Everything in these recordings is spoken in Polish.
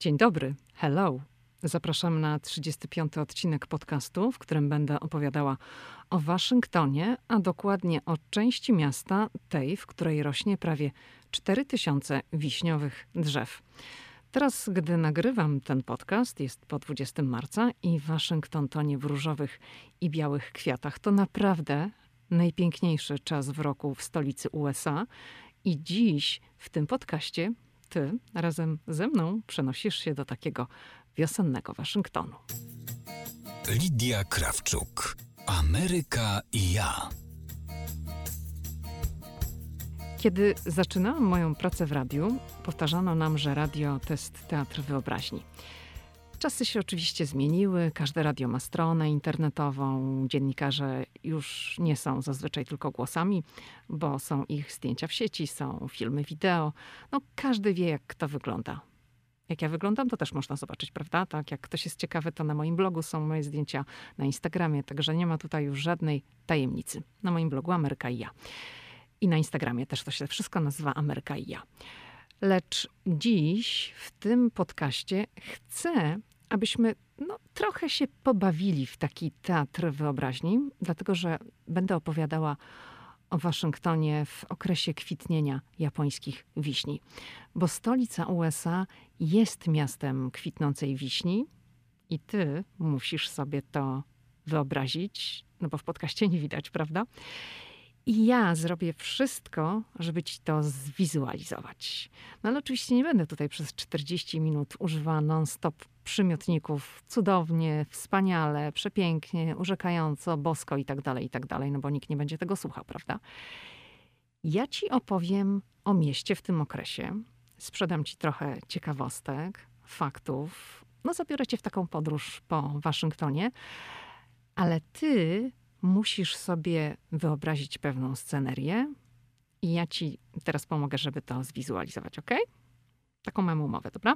Dzień dobry, hello. Zapraszam na 35. odcinek podcastu, w którym będę opowiadała o Waszyngtonie, a dokładnie o części miasta, tej, w której rośnie prawie 4000 wiśniowych drzew. Teraz, gdy nagrywam ten podcast, jest po 20 marca i Waszyngton tonie w różowych i białych kwiatach. To naprawdę najpiękniejszy czas w roku w stolicy USA. I dziś w tym podcaście ty razem ze mną przenosisz się do takiego wiosennego Waszyngtonu. Lidia Krawczuk. Ameryka i ja. Kiedy zaczynałam moją pracę w radiu, powtarzano nam, że radio to jest teatr wyobraźni. Czasy się oczywiście zmieniły, każde radio ma stronę internetową, dziennikarze już nie są zazwyczaj tylko głosami, bo są ich zdjęcia w sieci, są filmy wideo. No, każdy wie, jak to wygląda. Jak ja wyglądam, to też można zobaczyć, prawda? Tak, jak ktoś jest ciekawy, to na moim blogu są moje zdjęcia na Instagramie, także nie ma tutaj już żadnej tajemnicy. Na moim blogu Ameryka i ja. I na Instagramie też to się wszystko nazywa Ameryka i ja. Lecz dziś w tym podcaście chcę, abyśmy no, trochę się pobawili w taki teatr wyobraźni, dlatego że będę opowiadała o Waszyngtonie w okresie kwitnienia japońskich wiśni. Bo stolica USA jest miastem kwitnącej wiśni i ty musisz sobie to wyobrazić, no bo w podcaście nie widać, prawda? I ja zrobię wszystko, żeby ci to zwizualizować. No ale oczywiście nie będę tutaj przez 40 minut używała non-stop przymiotników cudownie, wspaniale, przepięknie, urzekająco, bosko i tak dalej, i tak dalej, no bo nikt nie będzie tego słuchał, prawda? Ja ci opowiem o mieście w tym okresie. Sprzedam ci trochę ciekawostek, faktów. No zabiorę cię w taką podróż po Waszyngtonie, ale ty musisz sobie wyobrazić pewną scenerię i ja ci teraz pomogę, żeby to zwizualizować, ok? Taką mam umowę, dobra?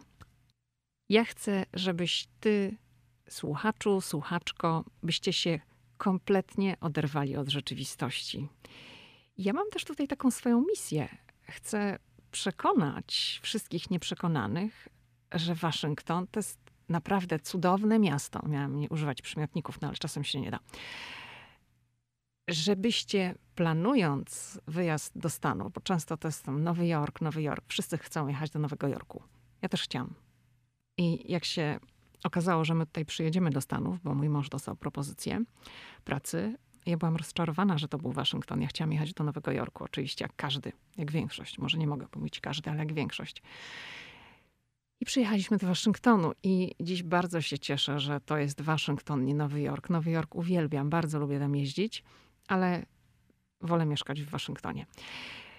Ja chcę, żebyś ty, słuchaczu, słuchaczko, byście się kompletnie oderwali od rzeczywistości. Ja mam też tutaj taką swoją misję. Chcę przekonać wszystkich nieprzekonanych, że Waszyngton to jest naprawdę cudowne miasto. Miałam nie używać przymiotników, no ale czasem się nie da żebyście planując wyjazd do Stanów, bo często to jest Nowy Jork, Nowy Jork, wszyscy chcą jechać do Nowego Jorku. Ja też chciałam. I jak się okazało, że my tutaj przyjedziemy do Stanów, bo mój mąż dostał propozycję pracy, ja byłam rozczarowana, że to był Waszyngton. Ja chciałam jechać do Nowego Jorku, oczywiście, jak każdy, jak większość. Może nie mogę powiedzieć każdy, ale jak większość. I przyjechaliśmy do Waszyngtonu i dziś bardzo się cieszę, że to jest Waszyngton, nie Nowy Jork. Nowy Jork uwielbiam, bardzo lubię tam jeździć ale wolę mieszkać w Waszyngtonie.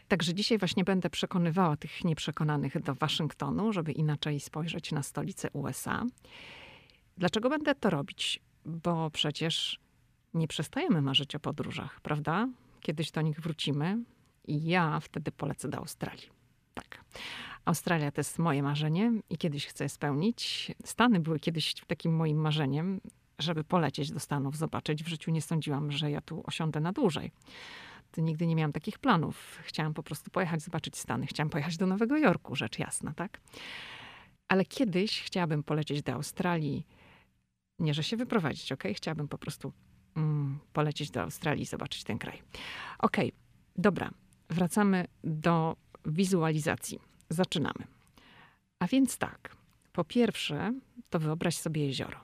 Także dzisiaj właśnie będę przekonywała tych nieprzekonanych do Waszyngtonu, żeby inaczej spojrzeć na stolicę USA. Dlaczego będę to robić? Bo przecież nie przestajemy marzyć o podróżach, prawda? Kiedyś do nich wrócimy i ja wtedy polecę do Australii. Tak. Australia to jest moje marzenie i kiedyś chcę je spełnić. Stany były kiedyś takim moim marzeniem żeby polecieć do Stanów, zobaczyć. W życiu nie sądziłam, że ja tu osiądę na dłużej. Nigdy nie miałam takich planów. Chciałam po prostu pojechać, zobaczyć Stany. Chciałam pojechać do Nowego Jorku, rzecz jasna, tak? Ale kiedyś chciałabym polecieć do Australii. Nie, że się wyprowadzić, ok? Chciałabym po prostu mm, polecieć do Australii i zobaczyć ten kraj. Ok, dobra. Wracamy do wizualizacji. Zaczynamy. A więc tak. Po pierwsze, to wyobraź sobie jezioro.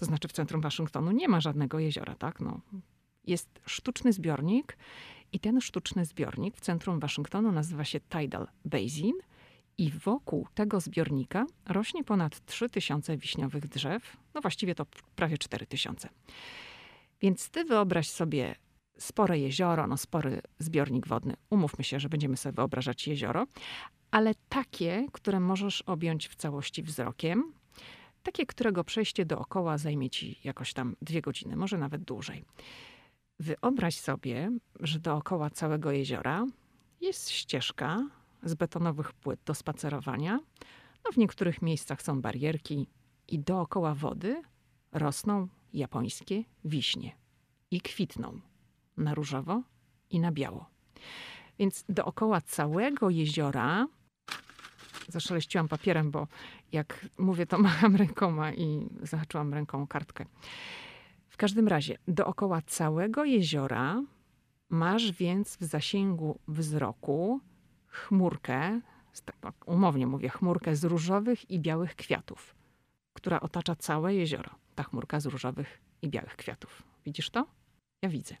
To znaczy w centrum Waszyngtonu nie ma żadnego jeziora, tak? No, jest sztuczny zbiornik i ten sztuczny zbiornik w centrum Waszyngtonu nazywa się Tidal Basin i wokół tego zbiornika rośnie ponad 3000 wiśniowych drzew. No właściwie to prawie 4000. Więc ty wyobraź sobie spore jezioro, no spory zbiornik wodny. Umówmy się, że będziemy sobie wyobrażać jezioro, ale takie, które możesz objąć w całości wzrokiem, takie, którego przejście dookoła zajmie ci jakoś tam dwie godziny, może nawet dłużej. Wyobraź sobie, że dookoła całego jeziora jest ścieżka z betonowych płyt do spacerowania. No, w niektórych miejscach są barierki i dookoła wody rosną japońskie wiśnie i kwitną na różowo i na biało. Więc dookoła całego jeziora zaszeleściłam papierem, bo jak mówię, to macham rękoma i zahaczyłam ręką kartkę. W każdym razie, dookoła całego jeziora masz więc w zasięgu wzroku chmurkę, tak umownie mówię, chmurkę z różowych i białych kwiatów, która otacza całe jezioro. Ta chmurka z różowych i białych kwiatów. Widzisz to? Ja widzę.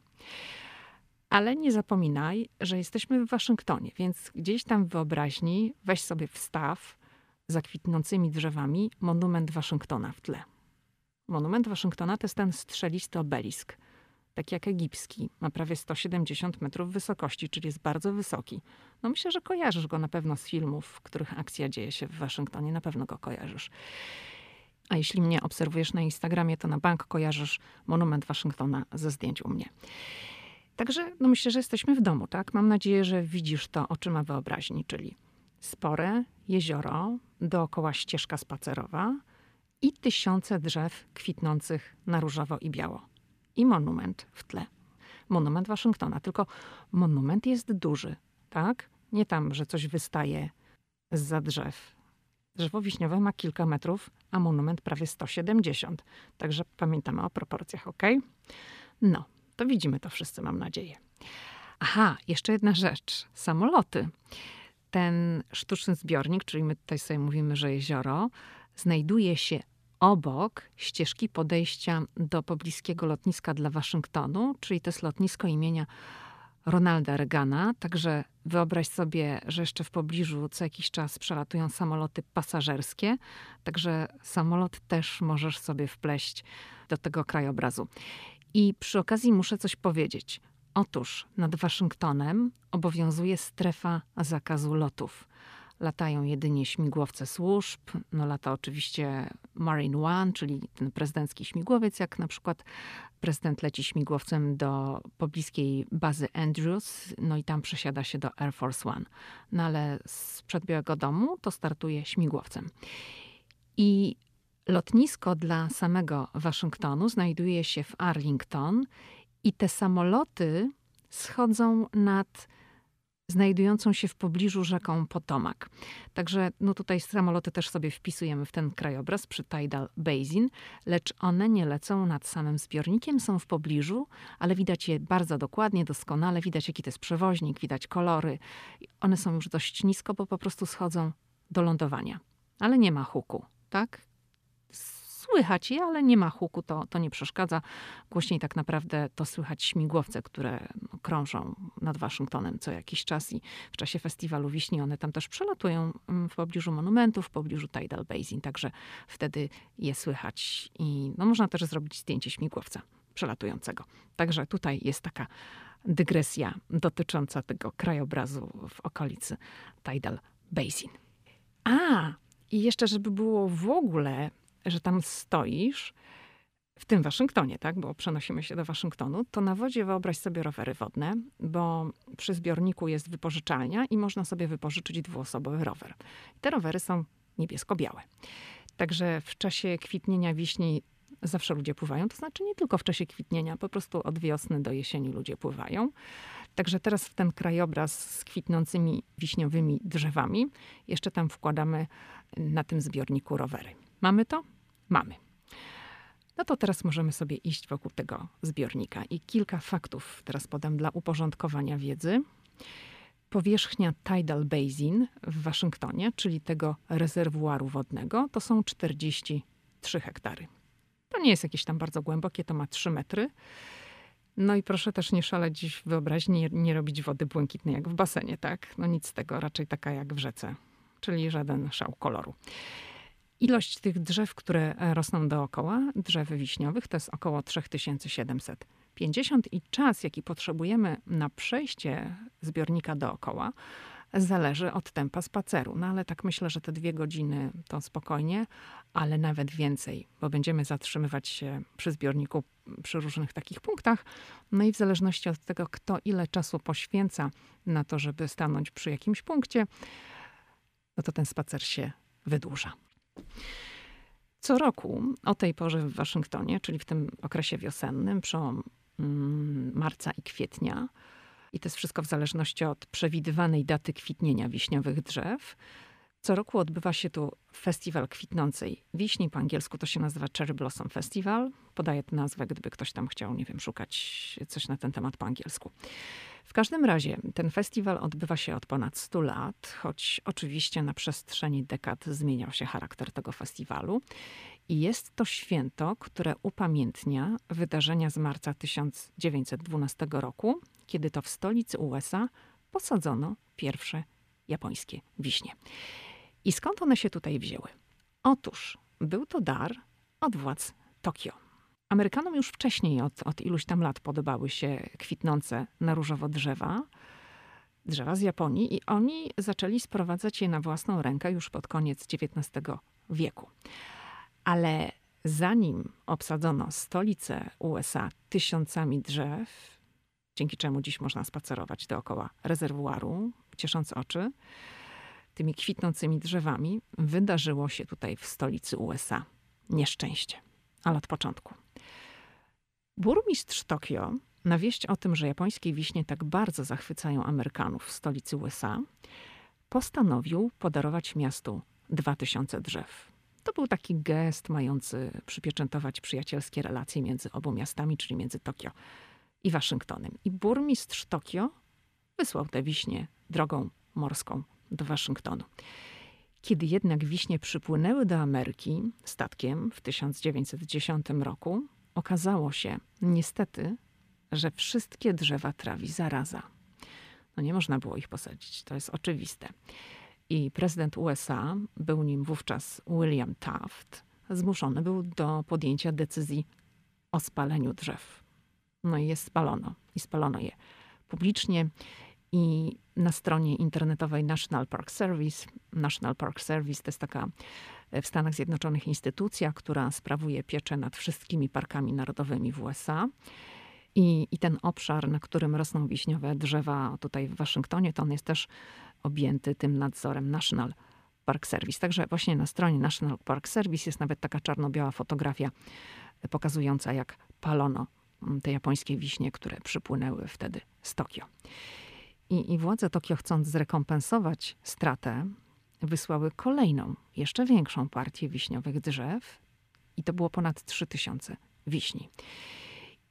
Ale nie zapominaj, że jesteśmy w Waszyngtonie, więc gdzieś tam w wyobraźni weź sobie wstaw za kwitnącymi drzewami monument Waszyngtona w tle. Monument Waszyngtona to jest ten strzelisty obelisk, taki jak egipski. Ma prawie 170 metrów wysokości, czyli jest bardzo wysoki. No myślę, że kojarzysz go na pewno z filmów, w których akcja dzieje się w Waszyngtonie. Na pewno go kojarzysz. A jeśli mnie obserwujesz na Instagramie, to na bank kojarzysz monument Waszyngtona ze zdjęć u mnie. Także no myślę, że jesteśmy w domu, tak? Mam nadzieję, że widzisz to oczyma wyobraźni, czyli spore jezioro, dookoła ścieżka spacerowa i tysiące drzew kwitnących na różowo i biało. I monument w tle. Monument Waszyngtona, tylko monument jest duży, tak? Nie tam, że coś wystaje za drzew. Drzewo wiśniowe ma kilka metrów, a monument prawie 170. Także pamiętamy o proporcjach, ok? No, to widzimy to wszyscy, mam nadzieję. Aha, jeszcze jedna rzecz. Samoloty. Ten sztuczny zbiornik, czyli my tutaj sobie mówimy, że jezioro, znajduje się obok ścieżki podejścia do pobliskiego lotniska dla Waszyngtonu, czyli to jest lotnisko imienia Ronalda Reagana. Także wyobraź sobie, że jeszcze w pobliżu co jakiś czas przelatują samoloty pasażerskie. Także samolot też możesz sobie wpleść do tego krajobrazu. I przy okazji muszę coś powiedzieć. Otóż nad Waszyngtonem obowiązuje strefa zakazu lotów. Latają jedynie śmigłowce służb. No lata oczywiście Marine One, czyli ten prezydencki śmigłowiec, jak na przykład prezydent leci śmigłowcem do pobliskiej bazy Andrews, no i tam przesiada się do Air Force One. No ale sprzed Białego Domu to startuje śmigłowcem. I Lotnisko dla samego Waszyngtonu znajduje się w Arlington i te samoloty schodzą nad znajdującą się w pobliżu rzeką Potomac. Także no tutaj samoloty też sobie wpisujemy w ten krajobraz przy Tidal Basin, lecz one nie lecą nad samym zbiornikiem, są w pobliżu, ale widać je bardzo dokładnie, doskonale, widać jaki to jest przewoźnik, widać kolory. One są już dość nisko, bo po prostu schodzą do lądowania. Ale nie ma huku, tak? Słychać je, ale nie ma huku, to, to nie przeszkadza. Głośniej tak naprawdę to słychać śmigłowce, które no, krążą nad Waszyngtonem co jakiś czas i w czasie festiwalu wiśni one tam też przelatują mm, w pobliżu monumentów, w pobliżu Tidal Basin, także wtedy je słychać i no, można też zrobić zdjęcie śmigłowca przelatującego. Także tutaj jest taka dygresja dotycząca tego krajobrazu w okolicy Tidal Basin. A, i jeszcze, żeby było w ogóle że tam stoisz, w tym Waszyngtonie, tak, bo przenosimy się do Waszyngtonu, to na wodzie wyobraź sobie rowery wodne, bo przy zbiorniku jest wypożyczalnia i można sobie wypożyczyć dwuosobowy rower. Te rowery są niebiesko-białe. Także w czasie kwitnienia wiśni zawsze ludzie pływają, to znaczy nie tylko w czasie kwitnienia, po prostu od wiosny do jesieni ludzie pływają. Także teraz w ten krajobraz z kwitnącymi wiśniowymi drzewami jeszcze tam wkładamy na tym zbiorniku rowery. Mamy to? Mamy. No to teraz możemy sobie iść wokół tego zbiornika. I kilka faktów teraz podam dla uporządkowania wiedzy. Powierzchnia Tidal Basin w Waszyngtonie, czyli tego rezerwuaru wodnego, to są 43 hektary. To nie jest jakieś tam bardzo głębokie, to ma 3 metry. No i proszę też nie szaleć w wyobraźni, nie robić wody błękitnej jak w basenie, tak? No nic z tego, raczej taka jak w rzece, czyli żaden szał koloru. Ilość tych drzew, które e, rosną dookoła, drzew wiśniowych, to jest około 3750 i czas, jaki potrzebujemy na przejście zbiornika dookoła, zależy od tempa spaceru. No ale tak myślę, że te dwie godziny to spokojnie, ale nawet więcej, bo będziemy zatrzymywać się przy zbiorniku przy różnych takich punktach. No i w zależności od tego, kto ile czasu poświęca na to, żeby stanąć przy jakimś punkcie, no to ten spacer się wydłuża. Co roku o tej porze w Waszyngtonie, czyli w tym okresie wiosennym, przełom mm, marca i kwietnia, i to jest wszystko w zależności od przewidywanej daty kwitnienia wiśniowych drzew, Co roku odbywa się tu festiwal kwitnącej wiśni. Po angielsku to się nazywa Cherry Blossom Festival. Podaję tę nazwę, gdyby ktoś tam chciał, nie wiem, szukać coś na ten temat po angielsku. W każdym razie ten festiwal odbywa się od ponad 100 lat, choć oczywiście na przestrzeni dekad zmieniał się charakter tego festiwalu. I jest to święto, które upamiętnia wydarzenia z marca 1912 roku, kiedy to w stolicy USA posadzono pierwsze japońskie wiśnie. I skąd one się tutaj wzięły? Otóż był to dar od władz Tokio. Amerykanom już wcześniej, od, od iluś tam lat, podobały się kwitnące na różowo drzewa, drzewa z Japonii, i oni zaczęli sprowadzać je na własną rękę już pod koniec XIX wieku. Ale zanim obsadzono stolicę USA tysiącami drzew, dzięki czemu dziś można spacerować dookoła rezerwuaru, ciesząc oczy, tymi kwitnącymi drzewami, wydarzyło się tutaj w stolicy USA nieszczęście, ale od początku. Burmistrz Tokio, na wieść o tym, że japońskie wiśnie tak bardzo zachwycają Amerykanów w stolicy USA, postanowił podarować miastu 2000 drzew. To był taki gest mający przypieczętować przyjacielskie relacje między obu miastami, czyli między Tokio i Waszyngtonem. I burmistrz Tokio wysłał te wiśnie drogą morską do Waszyngtonu. Kiedy jednak wiśnie przypłynęły do Ameryki statkiem w 1910 roku, okazało się niestety, że wszystkie drzewa trawi zaraza. No nie można było ich posadzić, to jest oczywiste. I prezydent USA, był nim wówczas William Taft, zmuszony był do podjęcia decyzji o spaleniu drzew. No i je spalono. I spalono je publicznie i na stronie internetowej National Park Service. National Park Service to jest taka e, w Stanach Zjednoczonych instytucja, która sprawuje pieczę nad wszystkimi parkami narodowymi w USA. I, I ten obszar, na którym rosną wiśniowe drzewa tutaj w Waszyngtonie, to on jest też objęty tym nadzorem National Park Service. Także właśnie na stronie National Park Service jest nawet taka czarno-biała fotografia e, pokazująca, jak palono te japońskie wiśnie, które przypłynęły wtedy z Tokio. I, I władze Tokio, chcąc zrekompensować stratę, wysłały kolejną, jeszcze większą partię wiśniowych drzew, i to było ponad 3000 wiśni.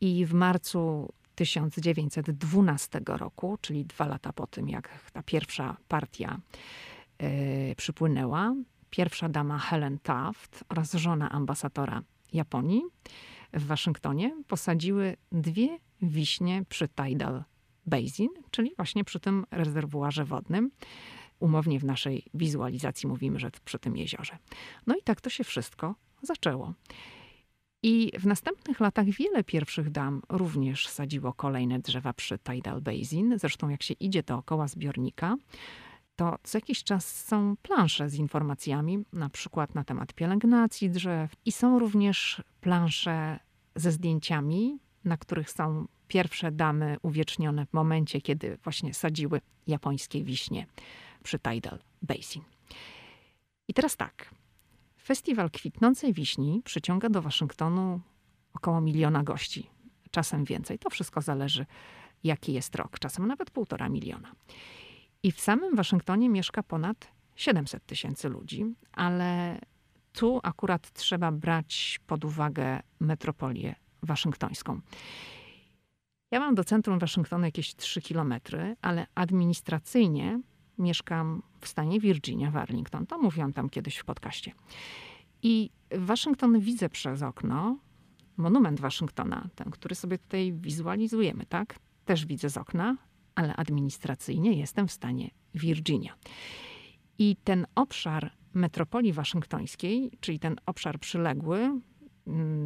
I w marcu 1912 roku, czyli dwa lata po tym, jak ta pierwsza partia yy, przypłynęła, pierwsza dama Helen Taft oraz żona ambasadora Japonii w Waszyngtonie posadziły dwie wiśnie przy Tidal Basin, czyli właśnie przy tym rezerwuarze wodnym. Umownie w naszej wizualizacji mówimy, że przy tym jeziorze. No i tak to się wszystko zaczęło. I w następnych latach wiele pierwszych dam również sadziło kolejne drzewa przy Tidal Basin. Zresztą jak się idzie dookoła zbiornika, to co jakiś czas są plansze z informacjami, na przykład na temat pielęgnacji drzew i są również plansze ze zdjęciami, na których są pierwsze damy uwiecznione w momencie, kiedy właśnie sadziły japońskie wiśnie przy Tidal Basin. I teraz tak. Festiwal kwitnącej wiśni przyciąga do Waszyngtonu około miliona gości, czasem więcej. To wszystko zależy, jaki jest rok, czasem nawet półtora miliona. I w samym Waszyngtonie mieszka ponad 700 tysięcy ludzi, ale tu akurat trzeba brać pod uwagę metropolię waszyngtońską. Ja mam do centrum Waszyngtonu jakieś 3 kilometry, ale administracyjnie mieszkam w stanie Virginia, w Arlington. To mówiłam tam kiedyś w podcaście. I Waszyngton widzę przez okno, monument Waszyngtona, ten, który sobie tutaj wizualizujemy, tak? Też widzę z okna, ale administracyjnie jestem w stanie Virginia. I ten obszar metropolii waszyngtońskiej, czyli ten obszar przyległy,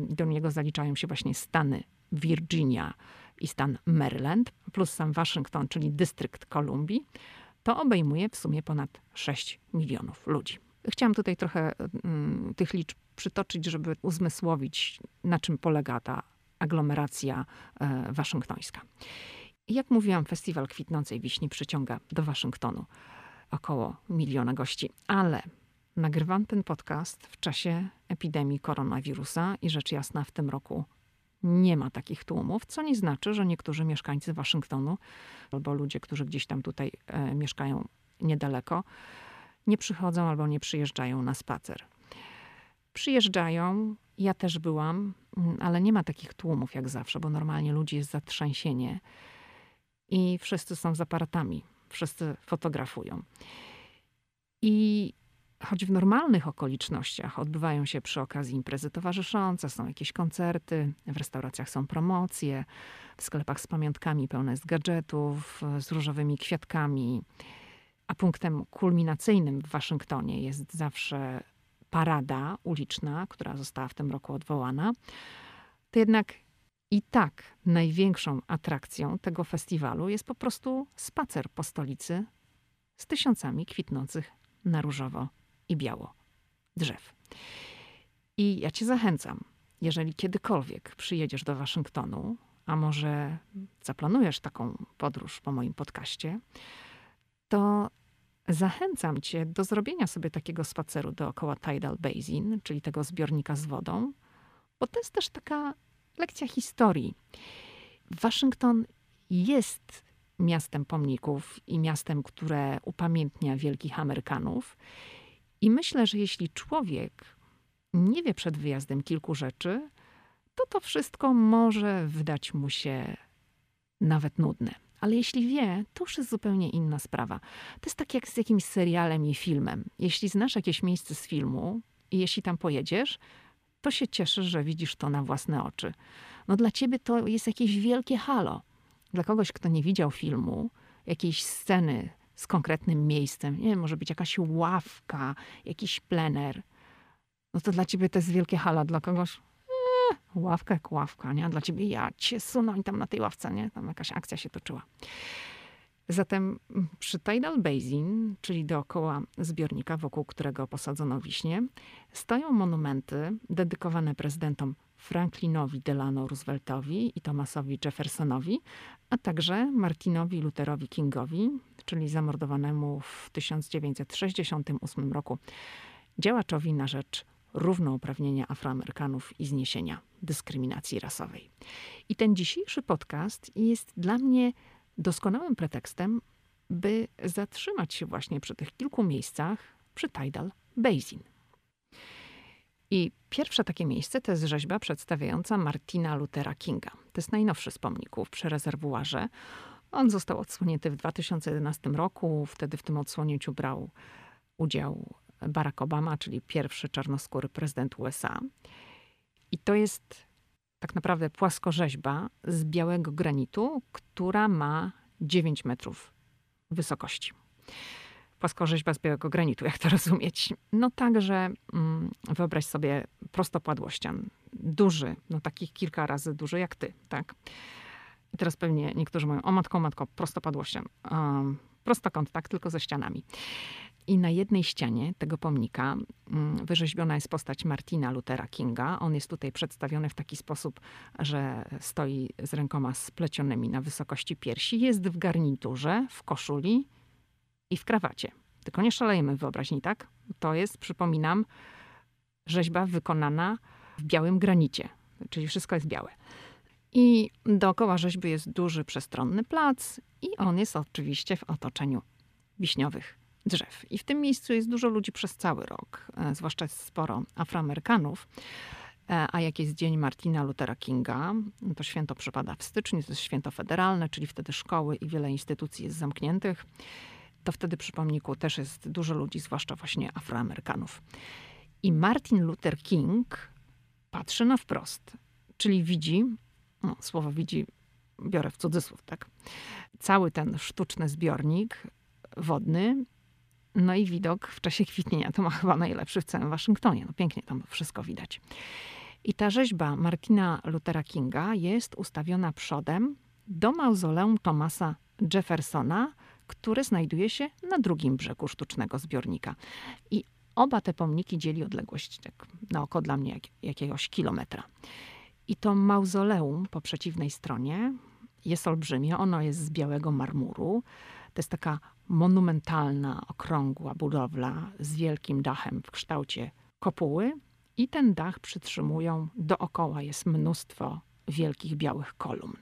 do niego zaliczają się właśnie stany Virginia i stan Maryland, plus sam Waszyngton, czyli dystrykt Kolumbii, to obejmuje w sumie ponad 6 milionów ludzi. Chciałam tutaj trochę mm, tych liczb przytoczyć, żeby uzmysłowić, na czym polega ta aglomeracja e, waszyngtońska. Jak mówiłam, festiwal kwitnącej wiśni przyciąga do Waszyngtonu około miliona gości, ale nagrywam ten podcast w czasie epidemii koronawirusa i rzecz jasna w tym roku nie ma takich tłumów, co nie znaczy, że niektórzy mieszkańcy Waszyngtonu albo ludzie, którzy gdzieś tam tutaj e, mieszkają niedaleko, nie przychodzą albo nie przyjeżdżają na spacer. Przyjeżdżają, ja też byłam, mm, ale nie ma takich tłumów jak zawsze, bo normalnie ludzi jest zatrzęsienie i wszyscy są z aparatami, wszyscy fotografują. I choć w normalnych okolicznościach odbywają się przy okazji imprezy towarzyszące, są jakieś koncerty, w restauracjach są promocje, w sklepach z pamiątkami pełne jest gadżetów, z różowymi kwiatkami, a punktem kulminacyjnym w Waszyngtonie jest zawsze parada uliczna, która została w tym roku odwołana, to jednak i tak największą atrakcją tego festiwalu jest po prostu spacer po stolicy z tysiącami kwitnących na różowo i biało drzew. I ja cię zachęcam, jeżeli kiedykolwiek przyjedziesz do Waszyngtonu, a może zaplanujesz taką podróż po moim podcaście, to zachęcam cię do zrobienia sobie takiego spaceru dookoła Tidal Basin, czyli tego zbiornika z wodą, bo to jest też taka lekcja historii. Waszyngton jest miastem pomników i miastem, które upamiętnia wielkich Amerykanów. I myślę, że jeśli człowiek nie wie przed wyjazdem kilku rzeczy, to to wszystko może wydać mu się nawet nudne. Ale jeśli wie, to już jest zupełnie inna sprawa. To jest tak jak z jakimś serialem i filmem. Jeśli znasz jakieś miejsce z filmu i jeśli tam pojedziesz, to się cieszysz, że widzisz to na własne oczy. No dla ciebie to jest jakieś wielkie halo. Dla kogoś, kto nie widział filmu, jakiejś sceny z konkretnym miejscem, nie wiem, może być jakaś ławka, jakiś plener, no to dla ciebie to jest wielkie halo. Dla kogoś ee, ławka jak ławka, nie? A dla ciebie ja cię sunąć tam na tej ławce, nie? Tam jakaś akcja się toczyła. Zatem mm, przy Tidal Basin, czyli dookoła zbiornika, wokół którego posadzono wiśnie, stoją monumenty dedykowane prezydentom Franklinowi Delano Rooseveltowi i Thomasowi Jeffersonowi, a także Martinowi Lutherowi Kingowi, czyli zamordowanemu w 1968 roku działaczowi na rzecz równouprawnienia Afroamerykanów i zniesienia dyskryminacji rasowej. I ten dzisiejszy podcast jest dla mnie doskonałym pretekstem, by zatrzymać się właśnie przy tych kilku miejscach przy Tidal Basin. I pierwsze takie miejsce to jest rzeźba przedstawiająca Martina Luthera Kinga. To jest najnowszy z pomników przy rezerwuarze. On został odsłonięty w 2011 roku. Wtedy w tym odsłonięciu brał udział Barack Obama, czyli pierwszy czarnoskóry prezydent USA. I to jest tak naprawdę płaskorzeźba z białego granitu, która ma 9 metrów wysokości. Płaskorzeźba z białego granitu, jak to rozumieć? No także mm, wyobraź sobie prostopadłościan. Duży, no takich kilka razy duży jak ty, tak? I teraz pewnie niektórzy mówią, o matko, matko, prostopadłościan. Um, prostokąt, tak, tylko ze ścianami. I na jednej ścianie tego pomnika mm, wyrzeźbiona jest postać Martina Luthera Kinga. On jest tutaj przedstawiony w taki sposób, że stoi z rękoma splecionymi na wysokości piersi. Jest w garniturze, w koszuli i w krawacie. Tylko nie szalejemy wyobraźni, tak? To jest, przypominam, rzeźba wykonana w białym granicie, czyli wszystko jest białe. I dookoła rzeźby jest duży, przestronny plac, i on jest oczywiście w otoczeniu wiśniowych drzew. I w tym miejscu jest dużo ludzi przez cały rok, e, zwłaszcza sporo Afroamerykanów. E, a jak jest Dzień Martina Luthera Kinga, to święto przypada w styczniu, to jest święto federalne, czyli wtedy szkoły i wiele instytucji jest zamkniętych. To wtedy przy pomniku też jest dużo ludzi, zwłaszcza właśnie Afroamerykanów. I Martin Luther King patrzy na wprost, czyli widzi, no, słowo widzi biorę w cudzysłów, tak, cały ten sztuczny zbiornik wodny no i widok w czasie kwitnienia to ma chyba najlepszy w całym Waszyngtonie. No pięknie tam wszystko widać. I ta rzeźba Martina Luthera Kinga jest ustawiona przodem do mauzoleum Thomasa Jeffersona, który znajduje się na drugim brzegu sztucznego zbiornika. I oba te pomniki dzieli odległość tak na oko dla mnie jak, jakiegoś kilometra. I to mauzoleum po przeciwnej stronie jest olbrzymie. Ono jest z białego marmuru. To jest taka monumentalna, okrągła budowla z wielkim dachem w kształcie kopuły i ten dach przytrzymują, dookoła jest mnóstwo wielkich białych kolumn.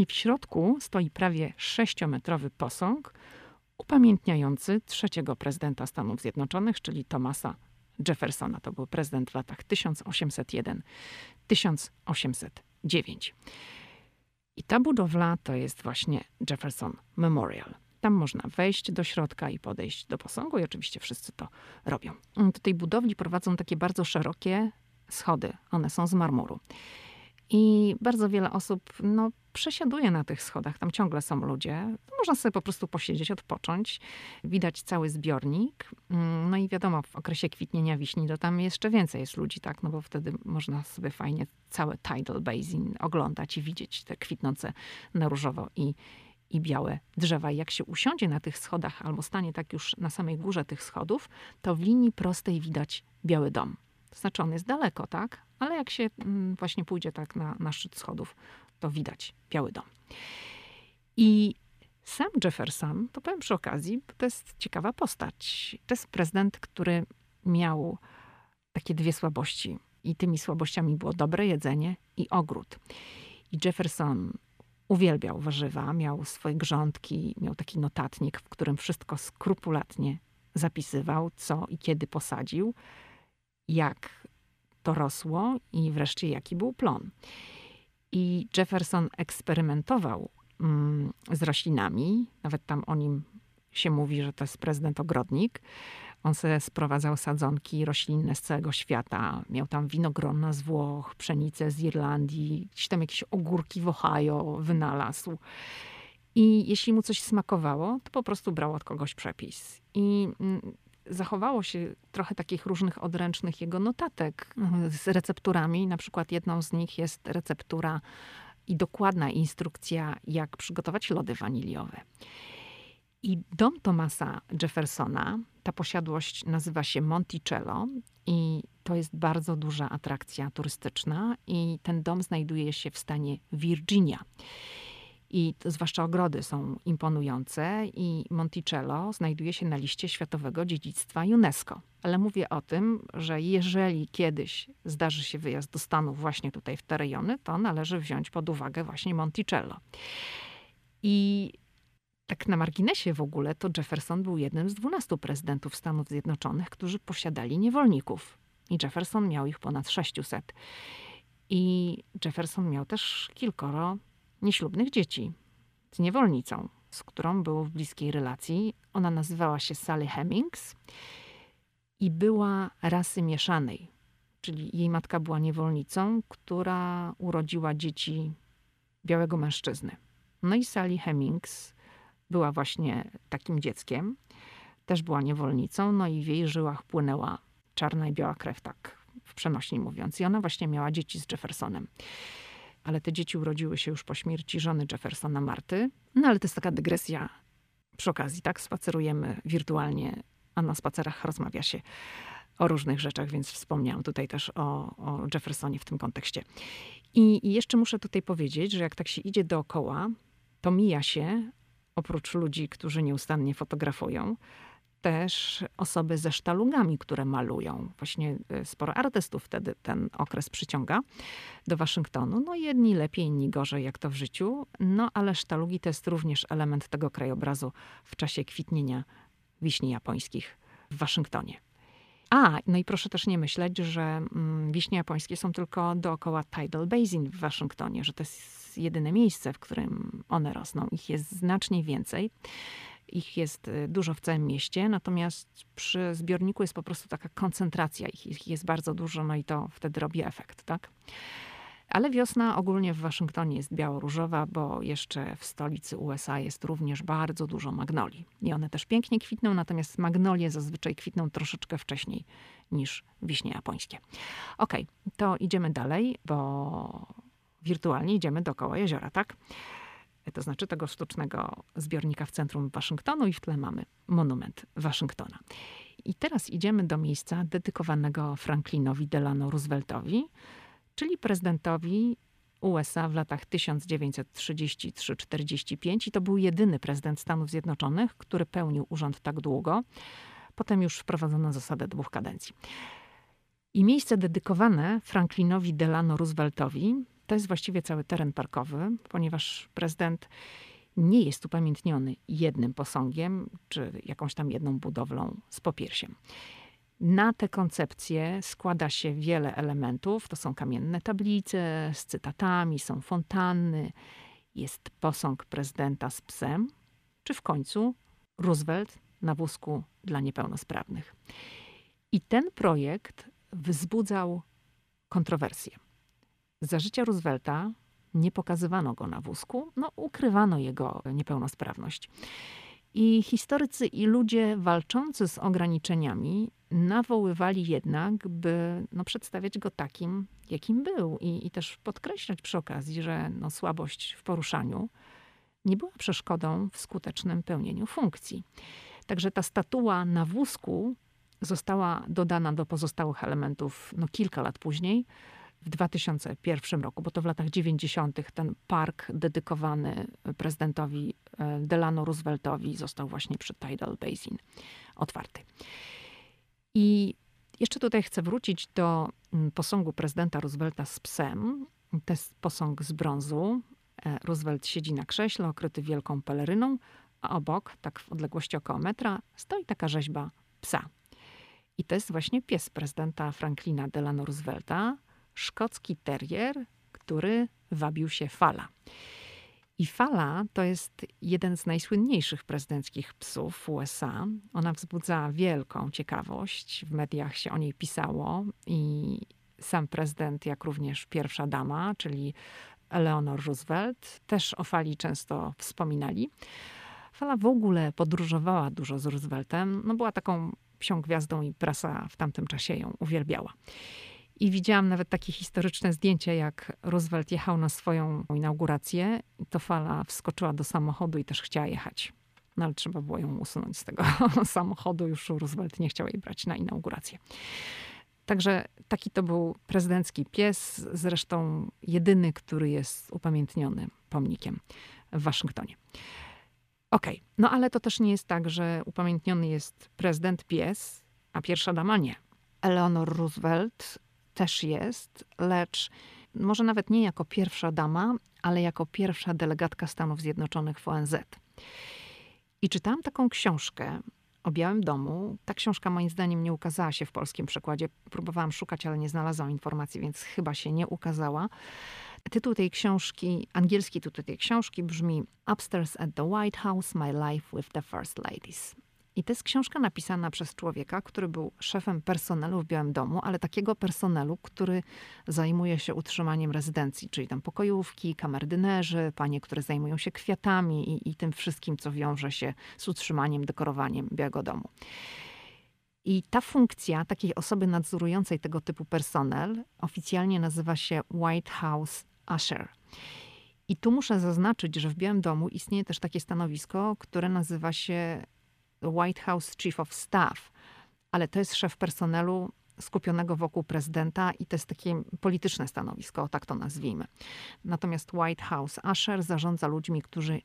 I w środku stoi prawie sześciometrowy posąg upamiętniający trzeciego prezydenta Stanów Zjednoczonych, czyli Thomasa Jeffersona. To był prezydent w latach 1801-1809. I ta budowla to jest właśnie Jefferson Memorial. Tam można wejść do środka i podejść do posągu i oczywiście wszyscy to robią. Do tej budowli prowadzą takie bardzo szerokie schody. One są z marmuru. I bardzo wiele osób no, przesiaduje na tych schodach. Tam ciągle są ludzie. Można sobie po prostu posiedzieć, odpocząć. Widać cały zbiornik. No i wiadomo, w okresie kwitnienia wiśni to tam jeszcze więcej jest ludzi, tak? No bo wtedy można sobie fajnie całe Tidal Basin oglądać i widzieć te kwitnące na różowo i, i białe drzewa. I jak się usiądzie na tych schodach albo stanie tak już na samej górze tych schodów, to w linii prostej widać Biały Dom. To on jest daleko, tak? Ale jak się mm, właśnie pójdzie tak na, na szczyt schodów, to widać Biały Dom. I sam Jefferson, to powiem przy okazji, to jest ciekawa postać. To jest prezydent, który miał takie dwie słabości. I tymi słabościami było dobre jedzenie i ogród. I Jefferson uwielbiał warzywa, miał swoje grządki, miał taki notatnik, w którym wszystko skrupulatnie zapisywał, co i kiedy posadził, jak to rosło i wreszcie jaki był plon. I Jefferson eksperymentował mm, z roślinami, nawet tam o nim się mówi, że to jest prezydent ogrodnik. On sobie sprowadzał sadzonki roślinne z całego świata. Miał tam winogrona z Włoch, pszenicę z Irlandii, gdzieś tam jakieś ogórki w Ohio wynalazł. I jeśli mu coś smakowało, to po prostu brał od kogoś przepis. I mm, zachowało się trochę takich różnych odręcznych jego notatek z recepturami. Na przykład jedną z nich jest receptura i dokładna instrukcja, jak przygotować lody waniliowe. I dom Thomasa Jeffersona, ta posiadłość nazywa się Monticello i to jest bardzo duża atrakcja turystyczna i ten dom znajduje się w stanie Virginia. I zwłaszcza ogrody są imponujące i Monticello znajduje się na liście Światowego Dziedzictwa UNESCO. Ale mówię o tym, że jeżeli kiedyś zdarzy się wyjazd do Stanów właśnie tutaj w te rejony, to należy wziąć pod uwagę właśnie Monticello. I tak na marginesie w ogóle, to Jefferson był jednym z 12 prezydentów Stanów Zjednoczonych, którzy posiadali niewolników. I Jefferson miał ich ponad 600. I Jefferson miał też kilkoro nieślubnych dzieci z niewolnicą, z którą był w bliskiej relacji. Ona nazywała się Sally Hemmings i była rasy mieszanej, czyli jej matka była niewolnicą, która urodziła dzieci białego mężczyzny. No i Sally Hemmings była właśnie takim dzieckiem, też była niewolnicą, no i w jej żyłach płynęła czarna i biała krew, tak w przenośni mówiąc. I ona właśnie miała dzieci z Jeffersonem ale te dzieci urodziły się już po śmierci żony Jeffersona Marty. No ale to jest taka dygresja przy okazji, tak? Spacerujemy wirtualnie, a na spacerach rozmawia się o różnych rzeczach, więc wspomniałam tutaj też o, o Jeffersonie w tym kontekście. I, I jeszcze muszę tutaj powiedzieć, że jak tak się idzie dookoła, to mija się, oprócz ludzi, którzy nieustannie fotografują, też osoby ze sztalugami, które malują. Właśnie e, sporo artystów wtedy ten okres przyciąga do Waszyngtonu. No jedni lepiej, inni gorzej, jak to w życiu. No ale sztalugi to jest również element tego krajobrazu w czasie kwitnienia wiśni japońskich w Waszyngtonie. A, no i proszę też nie myśleć, że mm, wiśnie japońskie są tylko dookoła Tidal Basin w Waszyngtonie, że to jest jedyne miejsce, w którym one rosną. Ich jest znacznie więcej. Ich jest y, dużo w całym mieście, natomiast przy zbiorniku jest po prostu taka koncentracja ich, ich jest bardzo dużo, no i to wtedy robi efekt, tak? Ale wiosna ogólnie w Waszyngtonie jest biało-różowa, bo jeszcze w stolicy USA jest również bardzo dużo magnolii. I one też pięknie kwitną, natomiast magnolie zazwyczaj kwitną troszeczkę wcześniej niż wiśnie japońskie. Ok, to idziemy dalej, bo wirtualnie idziemy dookoła jeziora, tak? To znaczy tego sztucznego zbiornika w centrum Waszyngtonu i w tle mamy monument Waszyngtona. I teraz idziemy do miejsca dedykowanego Franklinowi Delano Rooseveltowi, czyli prezydentowi USA w latach 1933-45 i to był jedyny prezydent Stanów Zjednoczonych, który pełnił urząd tak długo. Potem już wprowadzono zasadę dwóch kadencji. I miejsce dedykowane Franklinowi Delano Rooseveltowi to jest właściwie cały teren parkowy, ponieważ prezydent nie jest upamiętniony jednym posągiem czy jakąś tam jedną budowlą z popiersiem. Na tę koncepcję składa się wiele elementów. To są kamienne tablice z cytatami, są fontanny, jest posąg prezydenta z psem, czy w końcu Roosevelt na wózku dla niepełnosprawnych. I ten projekt wzbudzał kontrowersje. Za życia Roosevelta nie pokazywano go na wózku, no ukrywano jego niepełnosprawność. I historycy i ludzie walczący z ograniczeniami nawoływali jednak, by no, przedstawiać go takim, jakim był. I, i też podkreślać przy okazji, że no, słabość w poruszaniu nie była przeszkodą w skutecznym pełnieniu funkcji. Także ta statua na wózku została dodana do pozostałych elementów no, kilka lat później, w 2001 roku, bo to w latach 90. ten park dedykowany prezydentowi e, Delano Rooseveltowi został właśnie przy Tidal Basin otwarty. I jeszcze tutaj chcę wrócić do mm, posągu prezydenta Roosevelta z psem. To jest posąg z brązu. E, Roosevelt siedzi na krześle okryty wielką peleryną, a obok, tak w odległości około metra, stoi taka rzeźba psa. I to jest właśnie pies prezydenta Franklina Delano Roosevelta, szkocki terrier, który wabił się Fala. I Fala to jest jeden z najsłynniejszych prezydenckich psów w USA. Ona wzbudza wielką ciekawość. W mediach się o niej pisało i sam prezydent, jak również pierwsza dama, czyli Eleanor Roosevelt, też o Fali często wspominali. Fala w ogóle podróżowała dużo z Rooseveltem. No była taką psią gwiazdą i prasa w tamtym czasie ją uwielbiała. I widziałam nawet takie historyczne zdjęcie, jak Roosevelt jechał na swoją inaugurację. To fala wskoczyła do samochodu i też chciała jechać. No ale trzeba było ją usunąć z tego samochodu. Już Roosevelt nie chciał jej brać na inaugurację. Także taki to był prezydencki pies, zresztą jedyny, który jest upamiętniony pomnikiem w Waszyngtonie. Okej, okay. no ale to też nie jest tak, że upamiętniony jest prezydent pies, a pierwsza dama nie. Eleanor Roosevelt też jest, lecz może nawet nie jako pierwsza dama, ale jako pierwsza delegatka Stanów Zjednoczonych w ONZ. I czytałam taką książkę o Białym Domu. Ta książka moim zdaniem nie ukazała się w polskim przekładzie. Próbowałam szukać, ale nie znalazłam informacji, więc chyba się nie ukazała. Tytuł tej książki, angielski tytuł tej książki brzmi Upstairs at the White House: My Life with the First Ladies. I to jest książka napisana przez człowieka, który był szefem personelu w Białym Domu, ale takiego personelu, który zajmuje się utrzymaniem rezydencji, czyli tam pokojówki, kamerdynerzy, panie, które zajmują się kwiatami i, i tym wszystkim, co wiąże się z utrzymaniem, dekorowaniem Białego Domu. I ta funkcja takiej osoby nadzorującej tego typu personel oficjalnie nazywa się White House Usher. I tu muszę zaznaczyć, że w Białym Domu istnieje też takie stanowisko, które nazywa się White House Chief of Staff, ale to jest szef personelu skupionego wokół prezydenta i to jest takie polityczne stanowisko, tak to nazwijmy. Natomiast White House Usher zarządza ludźmi, którzy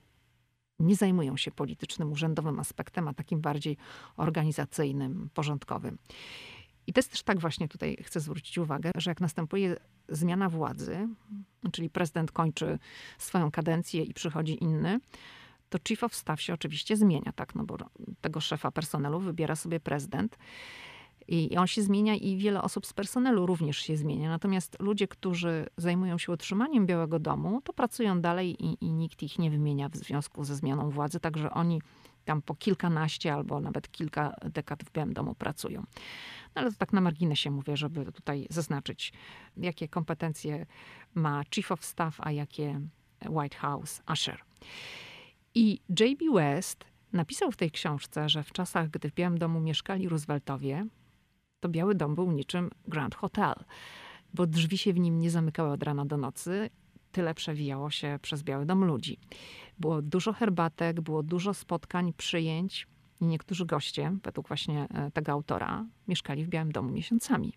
nie zajmują się politycznym, urzędowym aspektem, a takim bardziej organizacyjnym, porządkowym. I to jest też tak właśnie tutaj chcę zwrócić uwagę, że jak następuje zmiana władzy, czyli prezydent kończy swoją kadencję i przychodzi inny, to chief of staff się oczywiście zmienia, tak, no bo tego szefa personelu wybiera sobie prezydent. I on się zmienia i wiele osób z personelu również się zmienia. Natomiast ludzie, którzy zajmują się utrzymaniem Białego Domu, to pracują dalej i, i nikt ich nie wymienia w związku ze zmianą władzy. Także oni tam po kilkanaście albo nawet kilka dekad w Białym Domu pracują. No ale to tak na marginesie mówię, żeby tutaj zaznaczyć, jakie kompetencje ma Chief of Staff, a jakie White House Usher. I J.B. West napisał w tej książce, że w czasach, gdy w Białym Domu mieszkali Rooseveltowie, to Biały Dom był niczym Grand Hotel, bo drzwi się w nim nie zamykały od rana do nocy, tyle przewijało się przez Biały Dom ludzi. Było dużo herbatek, było dużo spotkań, przyjęć i niektórzy goście, według właśnie e, tego autora, mieszkali w Białym Domu miesiącami.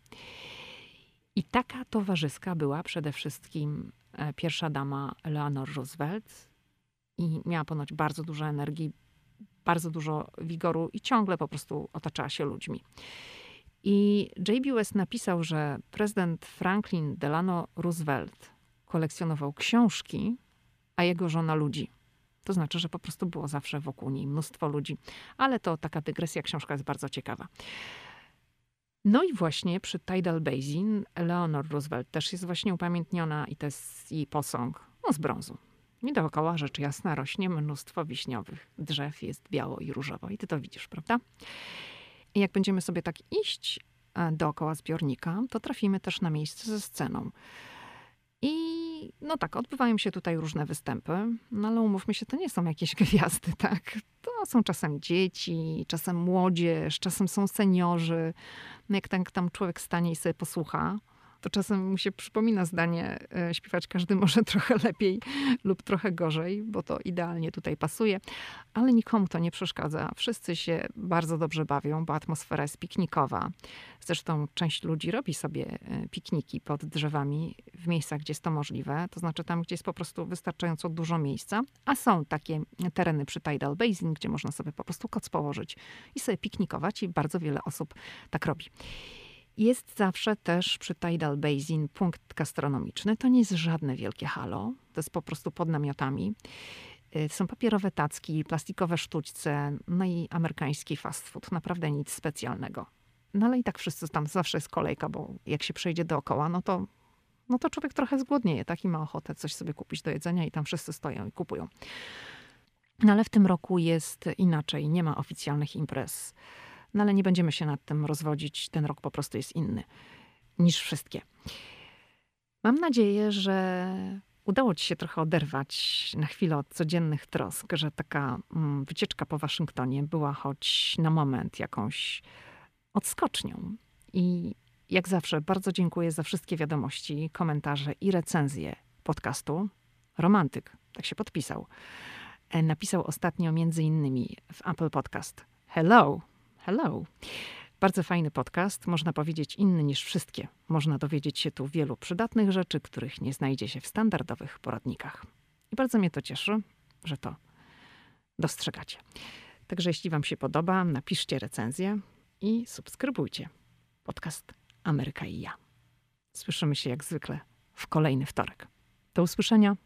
I taka towarzyska była przede wszystkim e, pierwsza dama Eleanor Roosevelt, i miała ponoć bardzo dużo energii, bardzo dużo wigoru i ciągle po prostu otaczała się ludźmi. I J.B. West napisał, że prezydent Franklin Delano Roosevelt kolekcjonował książki, a jego żona ludzi. To znaczy, że po prostu było zawsze wokół niej mnóstwo ludzi. Ale to taka dygresja, książka jest bardzo ciekawa. No i właśnie przy Tidal Basin Eleanor Roosevelt też jest właśnie upamiętniona i to jest jej posąg no, z brązu. I dookoła rzecz jasna rośnie mnóstwo wiśniowych drzew, jest biało i różowo. I ty to widzisz, prawda? I jak będziemy sobie tak iść e, dookoła zbiornika, to trafimy też na miejsce ze sceną. I no tak, odbywają się tutaj różne występy, no ale umówmy się, to nie są jakieś gwiazdy, tak? To są czasem dzieci, czasem młodzież, czasem są seniorzy. No jak ten, tam człowiek stanie i sobie posłucha, to czasem mu się przypomina zdanie, e, śpiewać każdy może trochę lepiej lub trochę gorzej, bo to idealnie tutaj pasuje, ale nikomu to nie przeszkadza. Wszyscy się bardzo dobrze bawią, bo atmosfera jest piknikowa. Zresztą część ludzi robi sobie e, pikniki pod drzewami w miejscach, gdzie jest to możliwe, to znaczy tam, gdzie jest po prostu wystarczająco dużo miejsca, a są takie tereny przy Tidal Basin, gdzie można sobie po prostu koc położyć i sobie piknikować i bardzo wiele osób tak robi. Jest zawsze też przy Tidal Basin punkt gastronomiczny. To nie jest żadne wielkie halo, to jest po prostu pod namiotami. Y, są papierowe tacki, plastikowe sztućce, no i amerykański fast food. Naprawdę nic specjalnego. No ale i tak wszyscy tam zawsze jest kolejka, bo jak się przejdzie dookoła, no to, no to człowiek trochę zgłodnieje, tak? I ma ochotę coś sobie kupić do jedzenia i tam wszyscy stoją i kupują. No ale w tym roku jest inaczej, nie ma oficjalnych imprez. No ale nie będziemy się nad tym rozwodzić. Ten rok po prostu jest inny niż wszystkie. Mam nadzieję, że udało Ci się trochę oderwać na chwilę od codziennych trosk, że taka mm, wycieczka po Waszyngtonie była choć na moment jakąś odskocznią. I jak zawsze bardzo dziękuję za wszystkie wiadomości, komentarze i recenzje podcastu. Romantyk, tak się podpisał. E, napisał ostatnio między innymi w Apple Podcast. Hello, Hello. Bardzo fajny podcast, można powiedzieć inny niż wszystkie. Można dowiedzieć się tu wielu przydatnych rzeczy, których nie znajdzie się w standardowych poradnikach. I bardzo mnie to cieszy, że to dostrzegacie. Także jeśli Wam się podoba, napiszcie recenzję i subskrybujcie podcast Ameryka i ja. Słyszymy się jak zwykle w kolejny wtorek. Do usłyszenia.